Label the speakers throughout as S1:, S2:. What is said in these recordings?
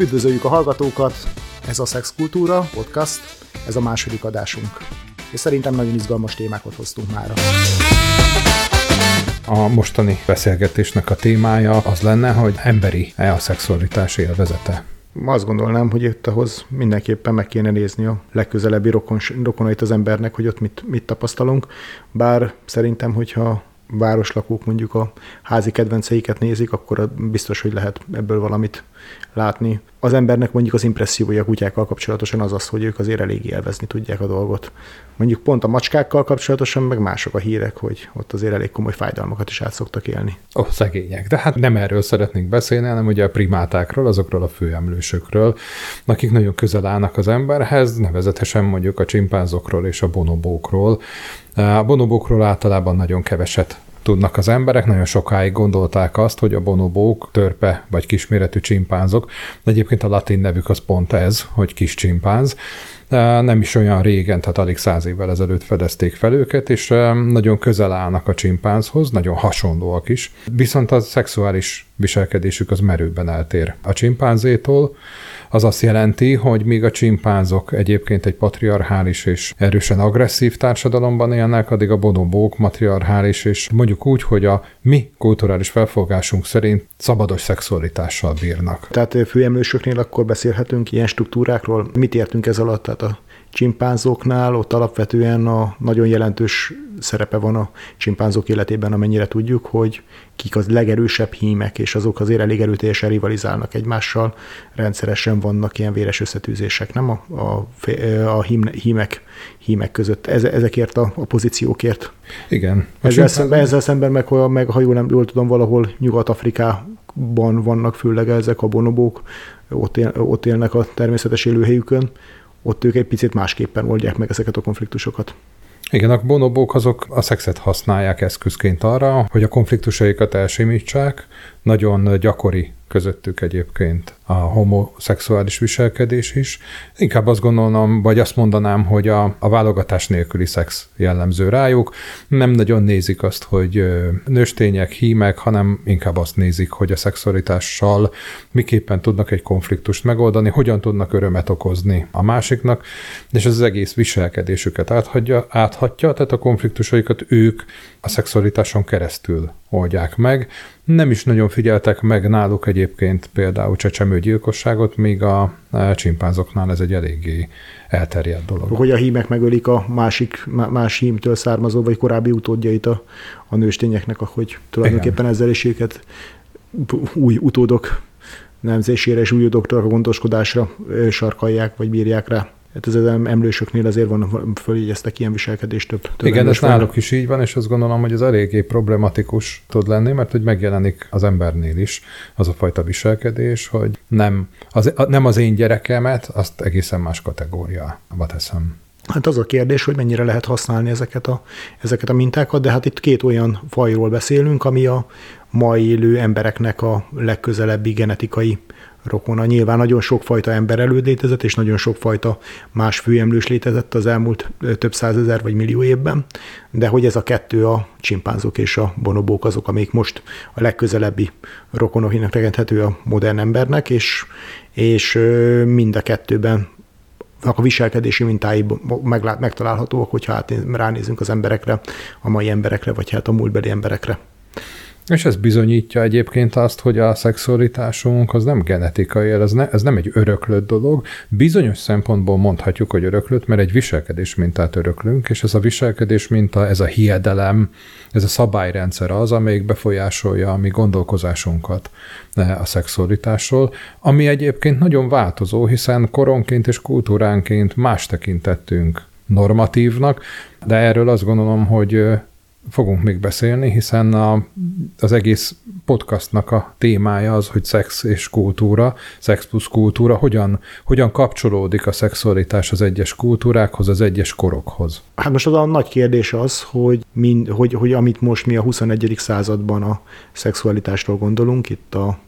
S1: Üdvözöljük a hallgatókat! Ez a Szexkultúra podcast, ez a második adásunk. És szerintem nagyon izgalmas témákat hoztunk már.
S2: A mostani beszélgetésnek a témája az lenne, hogy emberi-e a szexualitás élvezete.
S1: Azt gondolnám, hogy itt ahhoz mindenképpen meg kéne nézni a legközelebbi rokon, rokonait az embernek, hogy ott mit, mit tapasztalunk. Bár szerintem, hogyha városlakók mondjuk a házi kedvenceiket nézik, akkor biztos, hogy lehet ebből valamit látni. Az embernek mondjuk az impressziója a kutyákkal kapcsolatosan az az, hogy ők azért elég élvezni tudják a dolgot. Mondjuk pont a macskákkal kapcsolatosan meg mások a hírek, hogy ott azért elég komoly fájdalmakat is át szoktak élni.
S2: Ó, oh, szegények. De hát nem erről szeretnénk beszélni, hanem ugye a primátákról, azokról a főemlősökről, akik nagyon közel állnak az emberhez, nevezetesen mondjuk a csimpánzokról és a bonobókról. A bonobókról általában nagyon keveset tudnak az emberek. Nagyon sokáig gondolták azt, hogy a bonobók, törpe vagy kisméretű csimpánzok, egyébként a latin nevük az pont ez, hogy kis csimpánz, nem is olyan régen, tehát alig száz évvel ezelőtt fedezték fel őket, és nagyon közel állnak a csimpánzhoz, nagyon hasonlóak is, viszont a szexuális viselkedésük az merőben eltér a csimpánzétól, az azt jelenti, hogy míg a csimpánzok egyébként egy patriarchális és erősen agresszív társadalomban élnek, addig a bonobók matriarchális és mondjuk úgy, hogy a mi kulturális felfogásunk szerint szabados szexualitással bírnak.
S1: Tehát főemlősöknél akkor beszélhetünk ilyen struktúrákról. Mit értünk ez alatt? Tehát a csimpánzóknál ott alapvetően a nagyon jelentős szerepe van a csimpánzók életében, amennyire tudjuk, hogy kik az legerősebb hímek, és azok azért elég erőteljesen rivalizálnak egymással, rendszeresen vannak ilyen véres összetűzések, nem a, a, a hím, hímek, hímek között, ezekért a, a pozíciókért.
S2: Igen. A
S1: ezzel, szemben, ezzel szemben meg, meg, ha jól, nem, jól tudom, valahol Nyugat-Afrikában vannak főleg ezek a bonobók, ott, él, ott élnek a természetes élőhelyükön, ott ők egy picit másképpen oldják meg ezeket a konfliktusokat.
S2: Igen, a bonobók azok a szexet használják eszközként arra, hogy a konfliktusaikat elsimítsák. Nagyon gyakori közöttük egyébként a homoszexuális viselkedés is. Inkább azt gondolom, vagy azt mondanám, hogy a, a válogatás nélküli szex jellemző rájuk. Nem nagyon nézik azt, hogy nőstények, hímek, hanem inkább azt nézik, hogy a szexualitással miképpen tudnak egy konfliktust megoldani, hogyan tudnak örömet okozni a másiknak, és az egész viselkedésüket áthatja, áthatja tehát a konfliktusaikat ők a szexualitáson keresztül oldják meg. Nem is nagyon figyeltek meg náluk egyébként például csecsemőgyilkosságot, míg a csimpánzoknál ez egy eléggé elterjedt dolog.
S1: Hogy a hímek megölik a másik, más hímtől származó, vagy korábbi utódjait a, a nőstényeknek, ahogy tulajdonképpen Igen. ezzel is őket új utódok nemzésére és új utódokra a gondoskodásra sarkalják, vagy bírják rá. Hát ez az emlősöknél azért van, följegyeztek ilyen viselkedést több. több
S2: Igen, ez náluk is így van, és azt gondolom, hogy ez eléggé problematikus tud lenni, mert hogy megjelenik az embernél is az a fajta viselkedés, hogy nem az, nem az én gyerekemet, azt egészen más kategóriába teszem.
S1: Hát az a kérdés, hogy mennyire lehet használni ezeket a, ezeket a mintákat, de hát itt két olyan fajról beszélünk, ami a mai élő embereknek a legközelebbi genetikai rokona. Nyilván nagyon sokfajta ember előd létezett, és nagyon sokfajta más főemlős létezett az elmúlt több százezer vagy millió évben, de hogy ez a kettő, a csimpánzok és a bonobók azok, amik most a legközelebbi rokonohinak tekinthető a modern embernek, és, és mind a kettőben a viselkedési mintái megtalálhatóak, hogyha hát ránézünk az emberekre, a mai emberekre, vagy hát a múltbeli emberekre.
S2: És ez bizonyítja egyébként azt, hogy a szexualitásunk az nem genetikai, ez, ne, ez nem egy öröklött dolog. Bizonyos szempontból mondhatjuk, hogy öröklött, mert egy viselkedés mintát öröklünk, és ez a viselkedés minta, ez a hiedelem, ez a szabályrendszer az, amelyik befolyásolja a mi gondolkozásunkat a szexualitásról, ami egyébként nagyon változó, hiszen koronként és kultúránként más tekintettünk normatívnak, de erről azt gondolom, hogy fogunk még beszélni, hiszen a, az egész podcastnak a témája az, hogy szex és kultúra, szex plusz kultúra, hogyan, hogyan kapcsolódik a szexualitás az egyes kultúrákhoz, az egyes korokhoz.
S1: Hát most az a nagy kérdés az, hogy, mind, hogy, hogy amit most mi a 21. században a szexualitásról gondolunk, itt a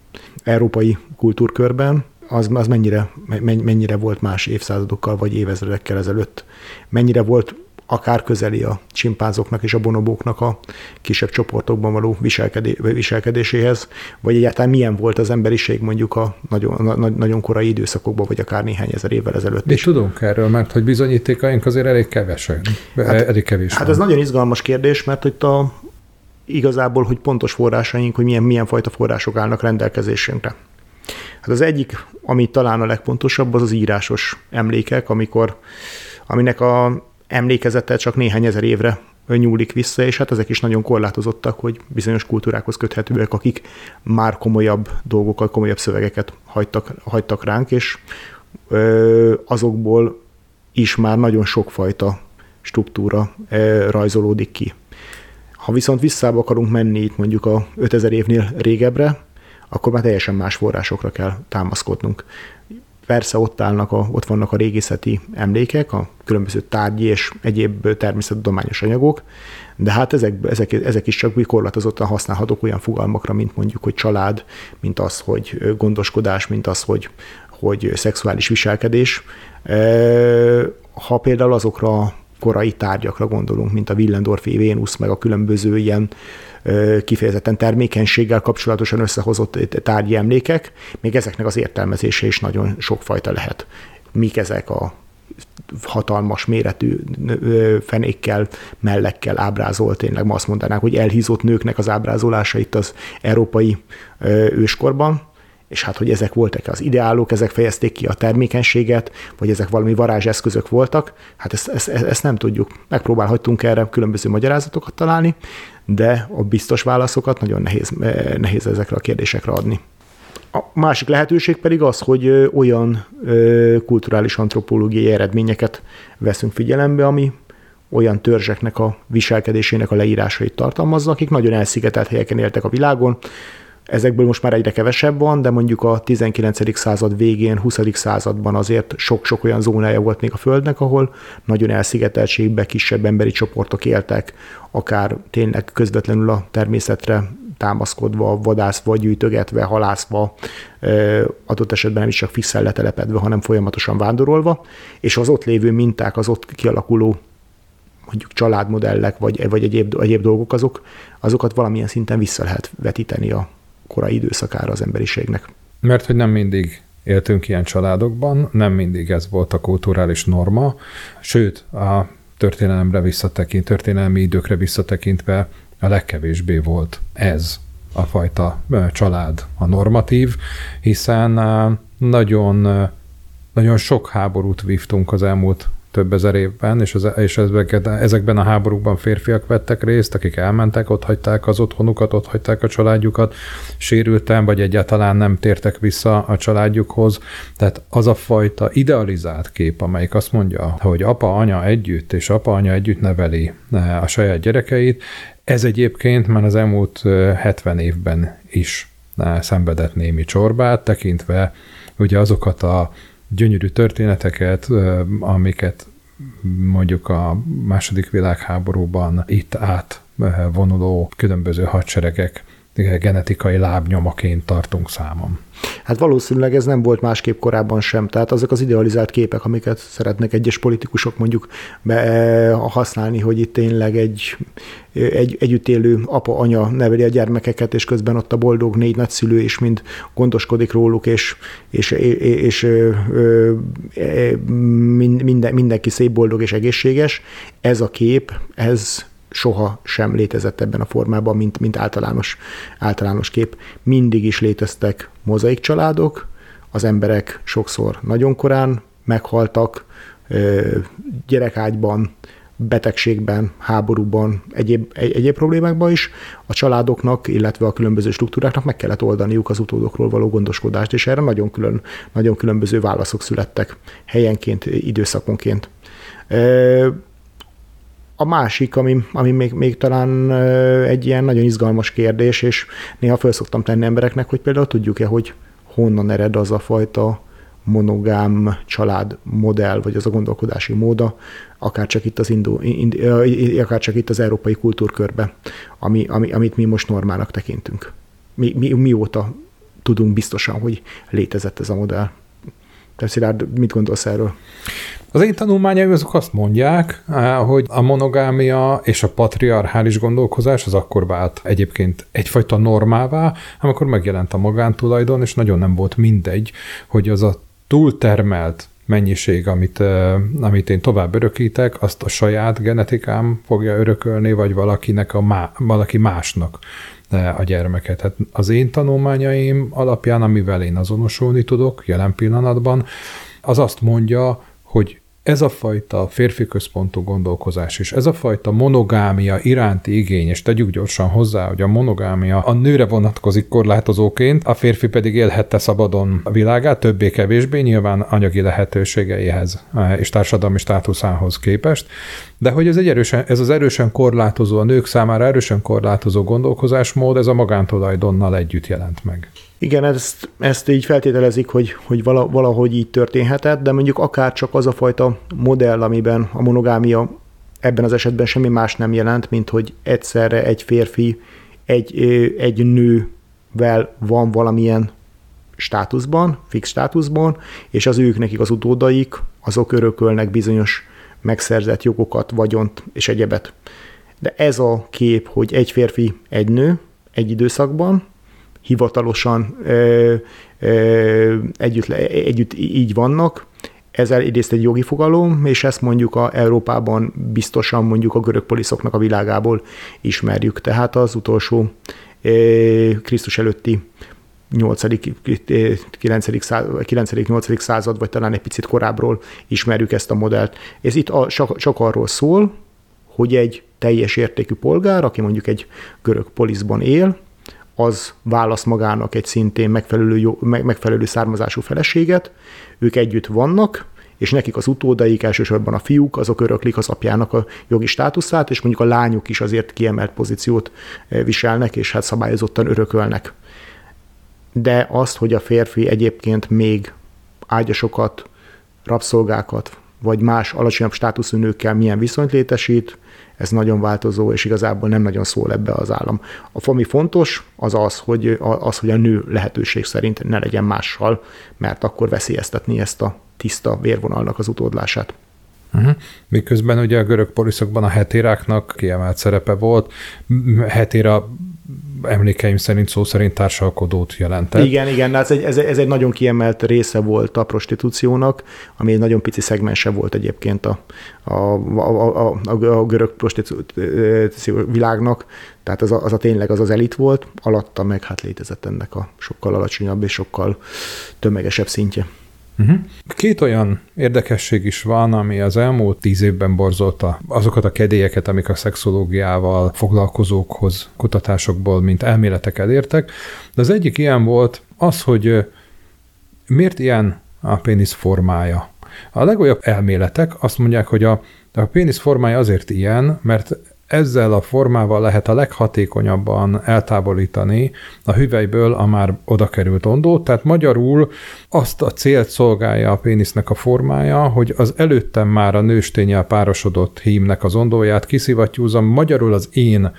S1: európai kultúrkörben, az, az mennyire, mennyire volt más évszázadokkal vagy évezredekkel ezelőtt. Mennyire volt akár közeli a csimpánzoknak és a bonobóknak a kisebb csoportokban való viselkedé, viselkedéséhez, vagy egyáltalán milyen volt az emberiség mondjuk a nagyon, na, nagyon korai időszakokban, vagy akár néhány ezer évvel ezelőtt
S2: Mi is. tudunk erről, mert hogy bizonyítékaink azért elég kevesek, hát, elég kevés.
S1: Hát van. ez nagyon izgalmas kérdés, mert itt a igazából, hogy pontos forrásaink, hogy milyen, milyen fajta források állnak rendelkezésünkre. Hát az egyik, ami talán a legpontosabb, az az írásos emlékek, amikor, aminek a emlékezete csak néhány ezer évre nyúlik vissza, és hát ezek is nagyon korlátozottak, hogy bizonyos kultúrákhoz köthetőek, akik már komolyabb dolgokat, komolyabb szövegeket hagytak, hagytak ránk, és ö, azokból is már nagyon sokfajta struktúra ö, rajzolódik ki. Ha viszont visszába akarunk menni itt mondjuk a 5000 évnél régebbre, akkor már teljesen más forrásokra kell támaszkodnunk. Persze ott, állnak a, ott vannak a régészeti emlékek, a különböző tárgyi és egyéb természettudományos anyagok, de hát ezek, ezek, ezek is csak korlátozottan használhatók olyan fogalmakra, mint mondjuk, hogy család, mint az, hogy gondoskodás, mint az, hogy, hogy szexuális viselkedés. Ha például azokra korai tárgyakra gondolunk, mint a Willendorfi Vénusz, meg a különböző ilyen kifejezetten termékenységgel kapcsolatosan összehozott tárgyi emlékek, még ezeknek az értelmezése is nagyon sokfajta lehet. Mik ezek a hatalmas méretű fenékkel, mellekkel ábrázolt, tényleg ma azt mondanánk, hogy elhízott nőknek az ábrázolása itt az európai őskorban, és hát, hogy ezek voltak az ideálok, ezek fejezték ki a termékenységet, vagy ezek valami varázseszközök voltak, hát ezt, ezt, ezt nem tudjuk. Megpróbálhattunk erre különböző magyarázatokat találni, de a biztos válaszokat nagyon nehéz, nehéz ezekre a kérdésekre adni. A másik lehetőség pedig az, hogy olyan kulturális antropológiai eredményeket veszünk figyelembe, ami olyan törzseknek a viselkedésének a leírásait tartalmazza, akik nagyon elszigetelt helyeken éltek a világon, Ezekből most már egyre kevesebb van, de mondjuk a 19. század végén, 20. században azért sok-sok olyan zónája volt még a Földnek, ahol nagyon elszigeteltségben kisebb emberi csoportok éltek, akár tényleg közvetlenül a természetre támaszkodva, vadászva, gyűjtögetve, halászva, adott esetben nem is csak fixen letelepedve, hanem folyamatosan vándorolva, és az ott lévő minták, az ott kialakuló mondjuk családmodellek, vagy, vagy egyéb, egyéb dolgok, azok, azokat valamilyen szinten vissza lehet vetíteni a korai időszakára az emberiségnek.
S2: Mert hogy nem mindig éltünk ilyen családokban, nem mindig ez volt a kulturális norma, sőt, a történelemre visszatekint, történelmi időkre visszatekintve a legkevésbé volt ez a fajta család a normatív, hiszen nagyon, nagyon sok háborút vívtunk az elmúlt több ezer évben, és, az, és ezekben a háborúkban férfiak vettek részt, akik elmentek, ott hagyták az otthonukat, ott hagyták a családjukat, sérültem, vagy egyáltalán nem tértek vissza a családjukhoz. Tehát az a fajta idealizált kép, amelyik azt mondja, hogy apa, anya együtt, és apa, anya együtt neveli eh, a saját gyerekeit, ez egyébként már az elmúlt 70 eh, évben is eh, szenvedett némi csorbát, tekintve ugye azokat a gyönyörű történeteket, amiket mondjuk a második világháborúban itt átvonuló különböző hadseregek genetikai lábnyomaként tartunk számon.
S1: Hát valószínűleg ez nem volt másképp korábban sem. Tehát azok az idealizált képek, amiket szeretnek egyes politikusok mondjuk be, eh, használni, hogy itt tényleg egy, egy együtt élő apa-anya neveli a gyermekeket, és közben ott a boldog négy nagyszülő is mind gondoskodik róluk, és, és, és, és minden, mindenki szép, boldog és egészséges. Ez a kép, ez soha sem létezett ebben a formában, mint, mint általános, általános kép. Mindig is léteztek mozaik családok, az emberek sokszor nagyon korán meghaltak, gyerekágyban, betegségben, háborúban, egyéb, egy, egyéb problémákban is a családoknak, illetve a különböző struktúráknak meg kellett oldaniuk az utódokról való gondoskodást, és erre nagyon, külön, nagyon különböző válaszok születtek helyenként, időszakonként. A másik, ami, ami még, még talán egy ilyen nagyon izgalmas kérdés, és néha föl szoktam tenni embereknek, hogy például tudjuk-e, hogy honnan ered az a fajta monogám család modell, vagy az a gondolkodási móda, akár csak itt az, Indó, ind, akár csak itt az európai kultúrkörbe, ami, ami, amit mi most normának tekintünk. Mi, mi, mióta tudunk biztosan, hogy létezett ez a modell? Te Szilárd, mit gondolsz erről?
S2: Az én tanulmányaim azok azt mondják, hogy a monogámia és a patriarchális gondolkozás az akkor vált egyébként egyfajta normává, amikor megjelent a magántulajdon, és nagyon nem volt mindegy, hogy az a túltermelt mennyiség, amit, amit én tovább örökítek, azt a saját genetikám fogja örökölni, vagy valakinek a má, valaki másnak a gyermeket. Hát az én tanulmányaim alapján, amivel én azonosulni tudok jelen pillanatban, az azt mondja, hogy ez a fajta férfi központú gondolkozás is, ez a fajta monogámia iránti igény, és tegyük gyorsan hozzá, hogy a monogámia a nőre vonatkozik korlátozóként, a férfi pedig élhette szabadon a világát, többé-kevésbé, nyilván anyagi lehetőségeihez eh, és társadalmi státuszához képest, de hogy ez, egy erősen, ez az erősen korlátozó, a nők számára erősen korlátozó gondolkozásmód, ez a magántulajdonnal együtt jelent meg.
S1: Igen, ezt, ezt így feltételezik, hogy, hogy valahogy így történhetett, de mondjuk akár csak az a fajta modell, amiben a monogámia ebben az esetben semmi más nem jelent, mint hogy egyszerre egy férfi egy, egy nővel van valamilyen státuszban, fix státuszban, és az ők nekik az utódaik, azok örökölnek bizonyos megszerzett jogokat, vagyont és egyebet. De ez a kép, hogy egy férfi, egy nő egy időszakban, hivatalosan ö, ö, együtt, együtt így vannak, ez egyrészt egy jogi fogalom, és ezt mondjuk a Európában biztosan mondjuk a görög poliszoknak a világából ismerjük. Tehát az utolsó Krisztus előtti 8. 9. 8. század, vagy talán egy picit korábbról ismerjük ezt a modellt. Ez itt a, csak, csak arról szól, hogy egy teljes értékű polgár, aki mondjuk egy görög poliszban él, az választ magának egy szintén megfelelő, megfelelő származású feleséget, ők együtt vannak, és nekik az utódaik, elsősorban a fiúk, azok öröklik az apjának a jogi státuszát, és mondjuk a lányok is azért kiemelt pozíciót eh, viselnek, és hát szabályozottan örökölnek. De azt, hogy a férfi egyébként még ágyasokat, rabszolgákat, vagy más alacsonyabb státuszú nőkkel milyen viszonyt létesít, ez nagyon változó, és igazából nem nagyon szól ebbe az állam. A ami fontos, az az, hogy, az, hogy a nő lehetőség szerint ne legyen mással, mert akkor veszélyeztetni ezt a tiszta vérvonalnak az utódlását.
S2: Uh-huh. Miközben ugye a görög poliszokban a hetéráknak kiemelt szerepe volt. Hetéra emlékeim szerint szó szerint társalkodót jelentett.
S1: Igen, igen, ez egy, ez, ez egy nagyon kiemelt része volt a prostitúciónak, ami egy nagyon pici szegmense volt egyébként a, a, a, a, a, a görög prostitúció világnak, tehát az a, az a tényleg az az elit volt, alatta meg hát létezett ennek a sokkal alacsonyabb és sokkal tömegesebb szintje.
S2: Uh-huh. Két olyan érdekesség is van, ami az elmúlt tíz évben borzolta azokat a kedélyeket, amik a szexológiával foglalkozókhoz kutatásokból, mint elméletek elértek. De az egyik ilyen volt az, hogy miért ilyen a pénisz formája. A legolyabb elméletek azt mondják, hogy a, a pénisz formája azért ilyen, mert ezzel a formával lehet a leghatékonyabban eltávolítani a hüvelyből a már oda került ondót, tehát magyarul azt a célt szolgálja a pénisznek a formája, hogy az előttem már a nőstényel párosodott hímnek az ondóját kiszivattyúzom, magyarul az én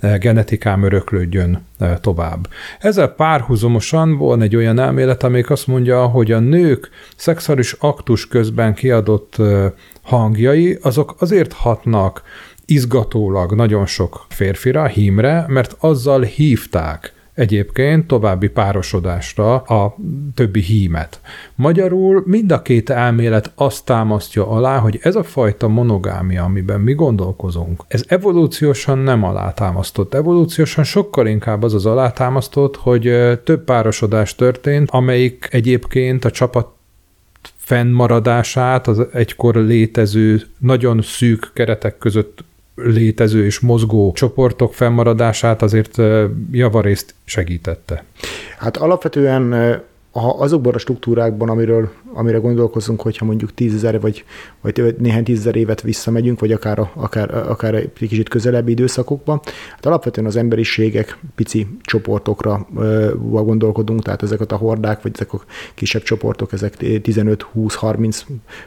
S2: eh, genetikám öröklődjön eh, tovább. Ezzel párhuzamosan van egy olyan elmélet, amelyik azt mondja, hogy a nők szexuális aktus közben kiadott eh, hangjai, azok azért hatnak izgatólag nagyon sok férfira, hímre, mert azzal hívták egyébként további párosodásra a többi hímet. Magyarul mind a két elmélet azt támasztja alá, hogy ez a fajta monogámia, amiben mi gondolkozunk, ez evolúciósan nem alátámasztott. Evolúciósan sokkal inkább az az alátámasztott, hogy több párosodás történt, amelyik egyébként a csapat fennmaradását az egykor létező, nagyon szűk keretek között létező és mozgó csoportok fennmaradását azért javarészt segítette.
S1: Hát alapvetően ha azokban a struktúrákban, amiről, amire gondolkozunk, hogyha mondjuk tízezer vagy, vagy néhány tízezer évet visszamegyünk, vagy akár, akár, akár egy kicsit közelebbi időszakokban, hát alapvetően az emberiségek pici csoportokra gondolkodunk, tehát ezeket a hordák, vagy ezek a kisebb csoportok, ezek 15-20-30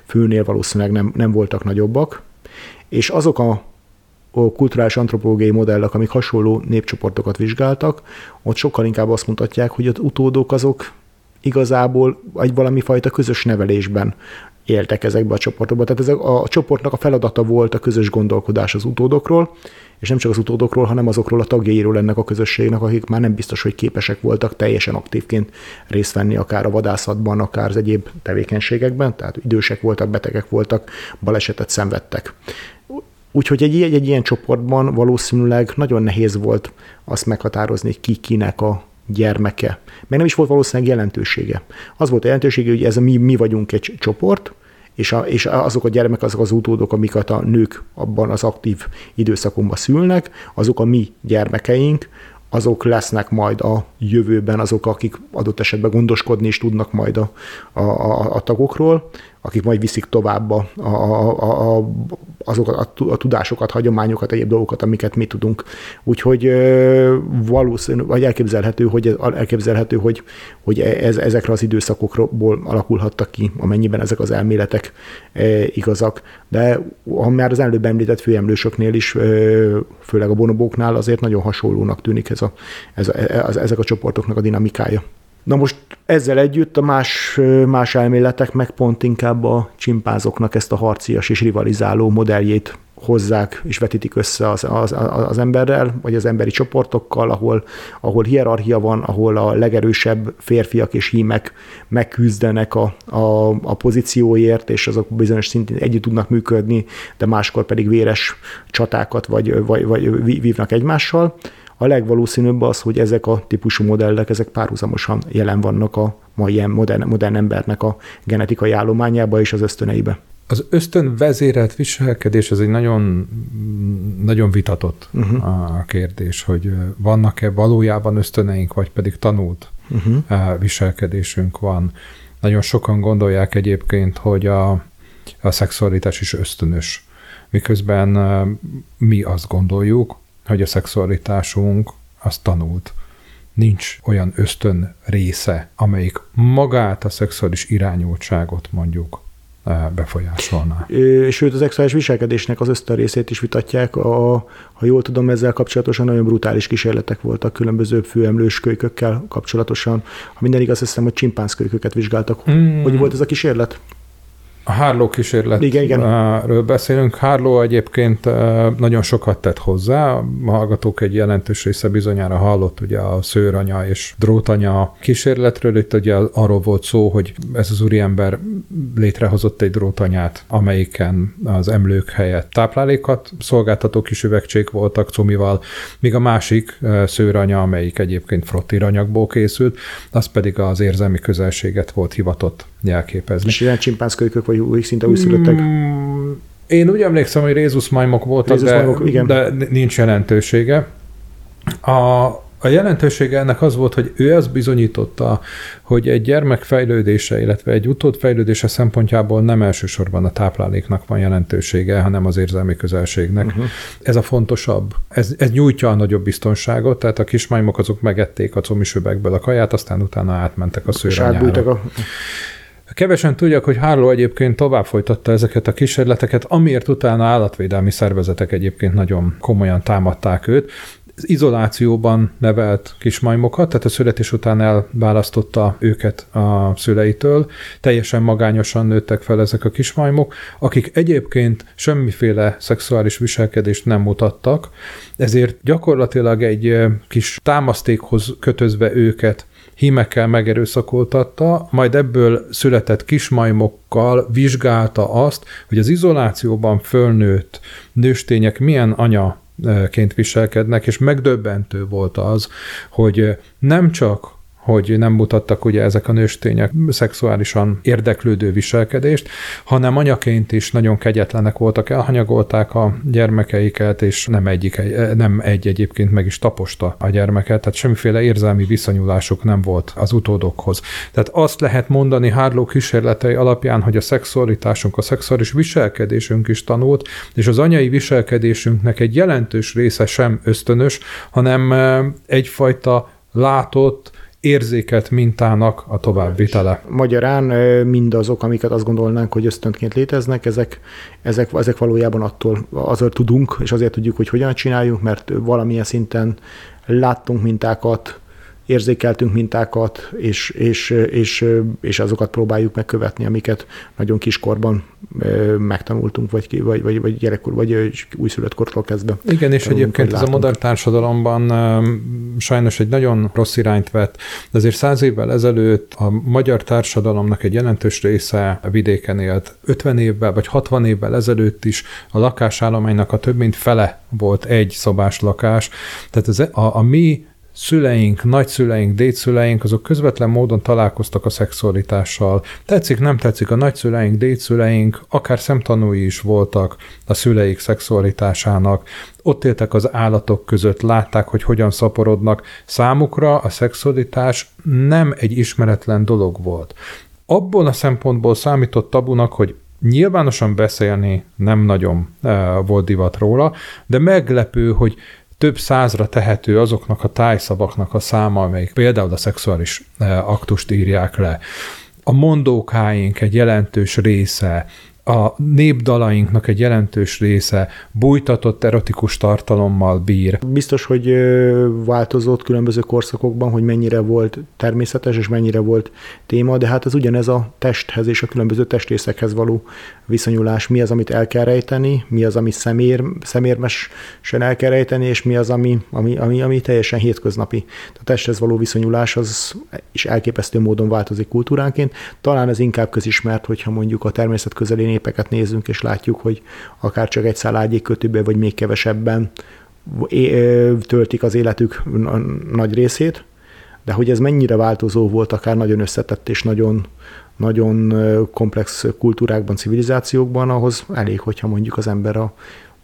S1: főnél valószínűleg nem, nem voltak nagyobbak, és azok a kulturális antropológiai modellek, amik hasonló népcsoportokat vizsgáltak, ott sokkal inkább azt mutatják, hogy az utódok azok igazából egy valami fajta közös nevelésben éltek ezekbe a csoportokba. Tehát ez a, a csoportnak a feladata volt a közös gondolkodás az utódokról, és nem csak az utódokról, hanem azokról a tagjairól ennek a közösségnek, akik már nem biztos, hogy képesek voltak teljesen aktívként részt venni akár a vadászatban, akár az egyéb tevékenységekben, tehát idősek voltak, betegek voltak, balesetet szenvedtek. Úgyhogy egy, egy, egy ilyen csoportban valószínűleg nagyon nehéz volt azt meghatározni, ki kinek a gyermeke. Meg nem is volt valószínűleg jelentősége. Az volt a jelentősége, hogy ez a mi, mi vagyunk egy csoport, és, a, és azok a gyermek, azok az utódok, amiket a nők abban az aktív időszakomban szülnek, azok a mi gyermekeink, azok lesznek majd a jövőben azok, akik adott esetben gondoskodni is tudnak majd a, a, a, a tagokról, akik majd viszik tovább a, a, a, a, azokat a, a tudásokat, hagyományokat, egyéb dolgokat, amiket mi tudunk. Úgyhogy valószínű, vagy elképzelhető, hogy, elképzelhető, hogy, hogy ez, ezekre az időszakokból alakulhattak ki, amennyiben ezek az elméletek e, igazak. De ha már az előbb említett főemlősöknél is, főleg a bonobóknál azért nagyon hasonlónak tűnik ez a, ez a, ez, ezek a csoportoknak a dinamikája. Na most ezzel együtt a más, más elméletek meg pont inkább a csimpázoknak ezt a harcias és rivalizáló modelljét hozzák és vetítik össze az, az, az emberrel, vagy az emberi csoportokkal, ahol, ahol hierarchia van, ahol a legerősebb férfiak és hímek megküzdenek a, a, a pozícióért, és azok bizonyos szintén együtt tudnak működni, de máskor pedig véres csatákat vagy, vagy, vagy vívnak egymással. A legvalószínűbb az, hogy ezek a típusú modellek, ezek párhuzamosan jelen vannak a mai modern, modern embernek a genetikai állományába és az ösztöneibe.
S2: Az ösztön vezérelt viselkedés, ez egy nagyon, nagyon vitatott uh-huh. a kérdés, hogy vannak-e valójában ösztöneink, vagy pedig tanult uh-huh. viselkedésünk van. Nagyon sokan gondolják egyébként, hogy a, a szexualitás is ösztönös. Miközben mi azt gondoljuk, hogy a szexualitásunk az tanult. Nincs olyan ösztön része, amelyik magát a szexuális irányultságot mondjuk eh, befolyásolná.
S1: Sőt, az szexuális viselkedésnek az ösztön részét is vitatják. A, ha jól tudom, ezzel kapcsolatosan nagyon brutális kísérletek voltak különböző főemlős kölykökkel kapcsolatosan. Ha minden igaz, hiszem, hogy csimpánzkölyköket vizsgáltak. Mm. Hogy volt ez a kísérlet?
S2: A Harlow kísérletről beszélünk. Harlow egyébként nagyon sokat tett hozzá. A hallgatók egy jelentős része bizonyára hallott ugye a szőranya és drótanya kísérletről. Itt ugye arról volt szó, hogy ez az úriember létrehozott egy drótanyát, amelyiken az emlők helyett táplálékat szolgáltató kis üvegcsék voltak cumival, míg a másik szőranya, amelyik egyébként frottiranyagból készült, az pedig az érzelmi közelséget volt hivatott jelképezni.
S1: És ilyen csimpánzkölykök vagy új szinte újszülöttek? Mm,
S2: én úgy emlékszem, hogy Rézus majmok voltak, Rézus de, igen. de nincs jelentősége. A, a jelentősége ennek az volt, hogy ő azt bizonyította, hogy egy gyermek fejlődése, illetve egy utód fejlődése szempontjából nem elsősorban a tápláléknak van jelentősége, hanem az érzelmi közelségnek. Uh-huh. Ez a fontosabb. Ez, ez nyújtja a nagyobb biztonságot, tehát a kismajmok azok megették a comisüvegből a kaját, aztán utána átmentek a szőranyára. Kevesen tudják, hogy Harlow egyébként tovább folytatta ezeket a kísérleteket, amiért utána állatvédelmi szervezetek egyébként nagyon komolyan támadták őt. Az izolációban nevelt kismajmokat, tehát a születés után elválasztotta őket a szüleitől, teljesen magányosan nőttek fel ezek a kismajmok, akik egyébként semmiféle szexuális viselkedést nem mutattak, ezért gyakorlatilag egy kis támasztékhoz kötözve őket hímekkel megerőszakoltatta, majd ebből született kismajmokkal vizsgálta azt, hogy az izolációban fölnőtt nőstények milyen anyaként viselkednek, és megdöbbentő volt az, hogy nem csak hogy nem mutattak ugye ezek a nőstények szexuálisan érdeklődő viselkedést, hanem anyaként is nagyon kegyetlenek voltak, elhanyagolták a gyermekeiket, és nem, egyik, nem egy egyébként meg is taposta a gyermeket, tehát semmiféle érzelmi viszonyulásuk nem volt az utódokhoz. Tehát azt lehet mondani Harlow kísérletei alapján, hogy a szexualitásunk, a szexuális viselkedésünk is tanult, és az anyai viselkedésünknek egy jelentős része sem ösztönös, hanem eh, egyfajta látott, érzéket mintának a továbbvitele.
S1: Magyarán mindazok, amiket azt gondolnánk, hogy ösztönként léteznek, ezek, ezek, ezek valójában attól azért tudunk, és azért tudjuk, hogy hogyan csináljuk, mert valamilyen szinten láttunk mintákat, érzékeltünk mintákat, és, és, és, és azokat próbáljuk megkövetni, amiket nagyon kiskorban megtanultunk, vagy, vagy, vagy, vagy gyerekkor, vagy újszülött kortól kezdve.
S2: Igen, és egyébként ez a modern társadalomban sajnos egy nagyon rossz irányt vett, de azért száz évvel ezelőtt a magyar társadalomnak egy jelentős része vidéken élt. 50 évvel vagy 60 évvel ezelőtt is a lakásállománynak a több mint fele volt egy szobás lakás. Tehát ez a, a mi szüleink, nagyszüleink, dédszüleink, azok közvetlen módon találkoztak a szexualitással. Tetszik, nem tetszik, a nagyszüleink, dédszüleink, akár szemtanúi is voltak a szüleik szexualitásának. Ott éltek az állatok között, látták, hogy hogyan szaporodnak. Számukra a szexualitás nem egy ismeretlen dolog volt. Abból a szempontból számított tabunak, hogy nyilvánosan beszélni nem nagyon e, volt divat róla, de meglepő, hogy több százra tehető azoknak a tájszavaknak a száma, amelyik például a szexuális eh, aktust írják le. A mondókáink egy jelentős része, a népdalainknak egy jelentős része bújtatott erotikus tartalommal bír.
S1: Biztos, hogy változott különböző korszakokban, hogy mennyire volt természetes és mennyire volt téma, de hát ez ugyanez a testhez és a különböző testrészekhez való viszonyulás. Mi az, amit el kell rejteni, mi az, ami szemér, szemérmesen el kell rejteni, és mi az, ami, ami, ami, ami teljesen hétköznapi. A testhez való viszonyulás az is elképesztő módon változik kultúránként. Talán ez inkább közismert, hogyha mondjuk a természet közeli népeket nézzünk, és látjuk, hogy akár csak egy száll kötőbe, vagy még kevesebben töltik az életük nagy részét, de hogy ez mennyire változó volt, akár nagyon összetett és nagyon, nagyon komplex kultúrákban, civilizációkban, ahhoz elég, hogyha mondjuk az ember a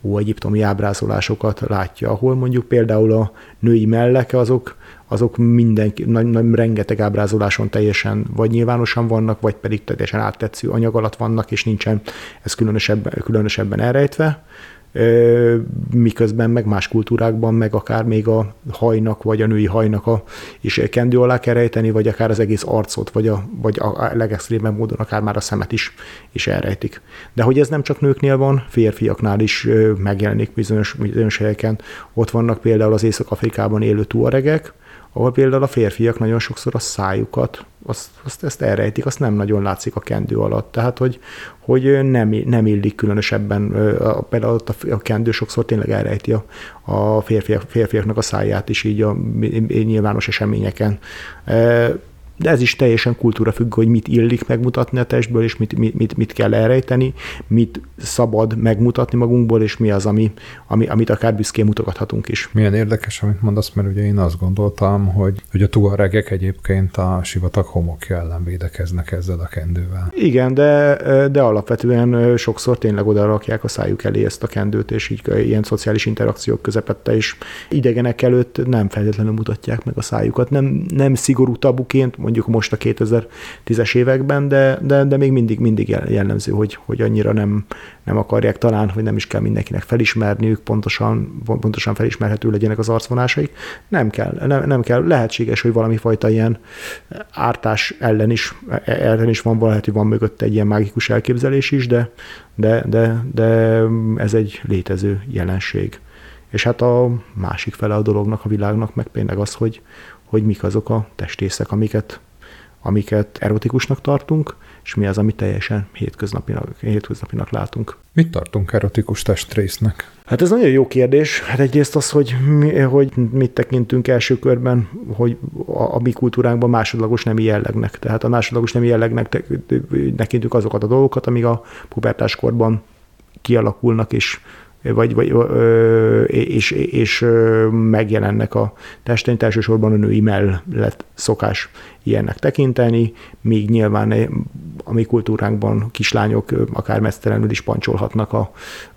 S1: ó-egyiptomi ábrázolásokat látja, ahol mondjuk például a női melleke azok, azok minden, nagy, nagy, rengeteg ábrázoláson teljesen vagy nyilvánosan vannak, vagy pedig teljesen áttetsző anyag alatt vannak, és nincsen ez különösebben, különösebben elrejtve miközben meg más kultúrákban, meg akár még a hajnak, vagy a női hajnak a, is kendő alá kell rejteni, vagy akár az egész arcot, vagy a, vagy a legextrémebb módon akár már a szemet is, is elrejtik. De hogy ez nem csak nőknél van, férfiaknál is megjelenik bizonyos, bizonyos helyeken. Ott vannak például az Észak-Afrikában élő tuaregek, ahol például a férfiak nagyon sokszor a szájukat, azt, azt ezt elrejtik, azt nem nagyon látszik a kendő alatt. Tehát, hogy, hogy nem, nem illik különösebben, például ott a kendő sokszor tényleg elrejti a, a férfiak, férfiaknak a száját is így a nyilvános eseményeken de ez is teljesen kultúra függ, hogy mit illik megmutatni a testből, és mit, mit, mit, mit kell elrejteni, mit szabad megmutatni magunkból, és mi az, ami, ami, amit akár büszkén mutogathatunk is.
S2: Milyen érdekes, amit mondasz, mert ugye én azt gondoltam, hogy, hogy a tuaregek egyébként a sivatag homokja ellen védekeznek ezzel a kendővel.
S1: Igen, de, de alapvetően sokszor tényleg oda rakják a szájuk elé ezt a kendőt, és így ilyen szociális interakciók közepette is idegenek előtt nem feltétlenül mutatják meg a szájukat. Nem, nem szigorú tabuként, mondjuk most a 2010-es években, de, de, de még mindig, mindig jellemző, hogy, hogy annyira nem, nem akarják talán, hogy nem is kell mindenkinek felismerniük, pontosan, pontosan felismerhető legyenek az arcvonásaik. Nem kell, nem, nem kell. Lehetséges, hogy valami fajta ilyen ártás ellen is, ellen is van, lehet, hogy van mögött egy ilyen mágikus elképzelés is, de, de, de, de ez egy létező jelenség. És hát a másik fele a dolognak, a világnak meg például az, hogy, hogy mik azok a testészek, amiket, amiket erotikusnak tartunk, és mi az, amit teljesen hétköznapinak, hétköznapinak látunk.
S2: Mit tartunk erotikus testrésznek?
S1: Hát ez nagyon jó kérdés. Hát egyrészt az, hogy, mi, hogy mit tekintünk első körben, hogy a, a mi kultúránkban másodlagos nemi jellegnek. Tehát a másodlagos nemi jellegnek tekintünk azokat a dolgokat, amik a pubertáskorban kialakulnak és vagy, vagy és, és megjelennek a testen, elsősorban a női mellett szokás ilyennek tekinteni, míg nyilván a mi kultúránkban kislányok akár mesztelenül is pancsolhatnak a,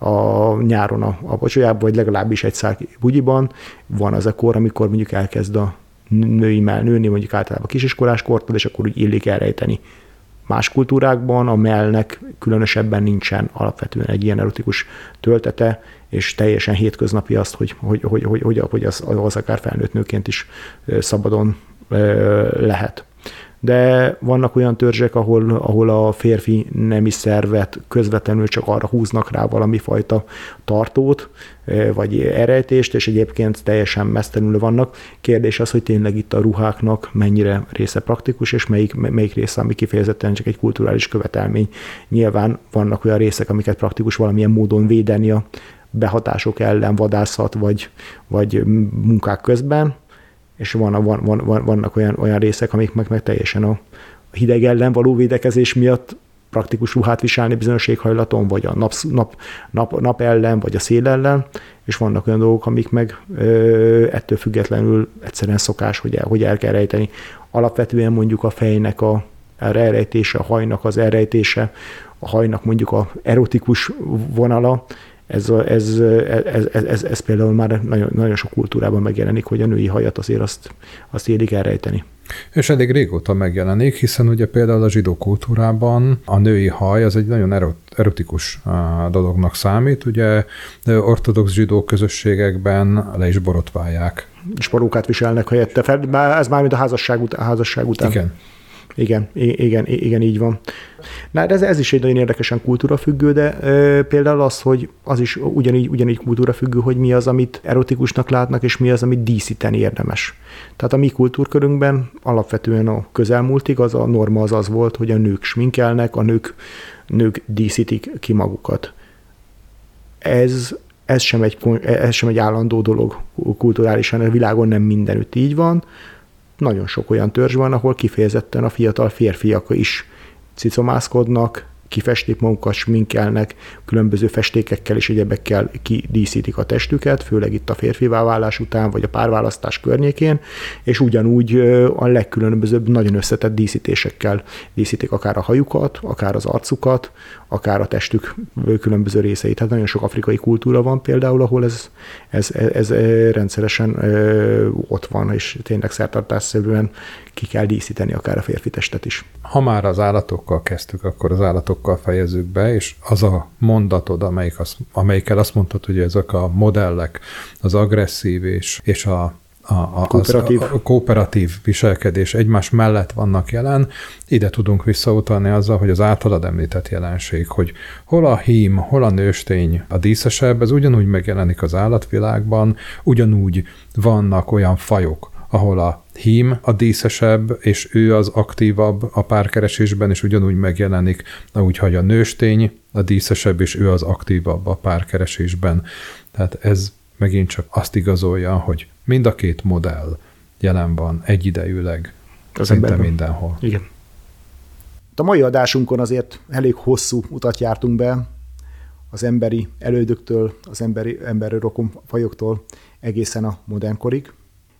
S1: a nyáron a, a pocsolyába, vagy legalábbis egy szál bugyiban. Van az a kor, amikor mondjuk elkezd a női mell nőni, mondjuk általában kisiskolás kortól, és akkor úgy illik elrejteni Más kultúrákban a mellnek különösebben nincsen alapvetően egy ilyen erotikus töltete, és teljesen hétköznapi azt, hogy, hogy, hogy, hogy, hogy, hogy az, az akár felnőtt nőként is szabadon lehet. De vannak olyan törzsek, ahol, ahol a férfi nemi szervet közvetlenül csak arra húznak rá valami fajta tartót, vagy erejtést, és egyébként teljesen mesztelenül vannak. Kérdés az, hogy tényleg itt a ruháknak mennyire része praktikus, és melyik, melyik része, ami kifejezetten csak egy kulturális követelmény. Nyilván vannak olyan részek, amiket praktikus valamilyen módon védeni a behatások ellen, vadászat vagy, vagy munkák közben, és van, van, van, vannak olyan, olyan részek, amik meg, meg teljesen a hideg ellen való védekezés miatt praktikus ruhát viselni bizonyos éghajlaton, vagy a nap, nap, nap, nap ellen, vagy a szél ellen, és vannak olyan dolgok, amik meg ö, ettől függetlenül egyszerűen szokás, hogy el, hogy el kell rejteni. Alapvetően mondjuk a fejnek a, elrejtése, a hajnak az elrejtése, a hajnak mondjuk a erotikus vonala, ez, ez, ez, ez, ez, ez például már nagyon, nagyon sok kultúrában megjelenik, hogy a női hajat azért azt, azt élik elrejteni.
S2: És eddig régóta megjelenik, hiszen ugye például a zsidó kultúrában a női haj az egy nagyon erotikus dolognak számít, ugye ortodox zsidó közösségekben le is borotválják.
S1: És parókát viselnek helyette fel, ez már mint a házasság, után, a házasság után.
S2: Igen.
S1: Igen, igen, igen, így van. Na, ez, ez is egy nagyon érdekesen kultúrafüggő, de ö, például az, hogy az is ugyanígy, ugyanígy kultúrafüggő, hogy mi az, amit erotikusnak látnak, és mi az, amit díszíteni érdemes. Tehát a mi kultúrkörünkben alapvetően a közelmúltig az a norma az az volt, hogy a nők sminkelnek, a nők, nők díszítik ki magukat. Ez ez sem, egy, ez sem egy állandó dolog kulturálisan, a világon nem mindenütt így van, nagyon sok olyan törzs van, ahol kifejezetten a fiatal férfiak is cicomászkodnak, kifestik magukat, sminkelnek, különböző festékekkel és egyebekkel kidíszítik a testüket, főleg itt a férfivá válás után, vagy a párválasztás környékén, és ugyanúgy a legkülönbözőbb, nagyon összetett díszítésekkel díszítik akár a hajukat, akár az arcukat, akár a testük különböző részeit. Tehát nagyon sok afrikai kultúra van például, ahol ez, ez, ez, rendszeresen ott van, és tényleg szertartásszerűen ki kell díszíteni akár a férfi testet is.
S2: Ha már az állatokkal kezdtük, akkor az állatokkal fejezzük be, és az a mondatod, amelyik az, amelyikkel azt mondtad, hogy ezek a modellek, az agresszív és, és a a, a, kooperatív. Az, a, a kooperatív viselkedés egymás mellett vannak jelen, ide tudunk visszautalni azzal, hogy az általad említett jelenség, hogy hol a hím, hol a nőstény a díszesebb, ez ugyanúgy megjelenik az állatvilágban, ugyanúgy vannak olyan fajok, ahol a hím a díszesebb, és ő az aktívabb a párkeresésben, és ugyanúgy megjelenik, ahogy a nőstény a díszesebb, és ő az aktívabb a párkeresésben. Tehát ez megint csak azt igazolja, hogy mind a két modell jelen van egyidejűleg, az szinte emberben. mindenhol.
S1: Igen. A mai adásunkon azért elég hosszú utat jártunk be, az emberi elődöktől, az emberi, emberi rokonfajoktól egészen a modernkorig.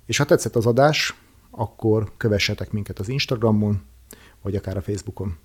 S1: És ha tetszett az adás, akkor kövessetek minket az Instagramon, vagy akár a Facebookon.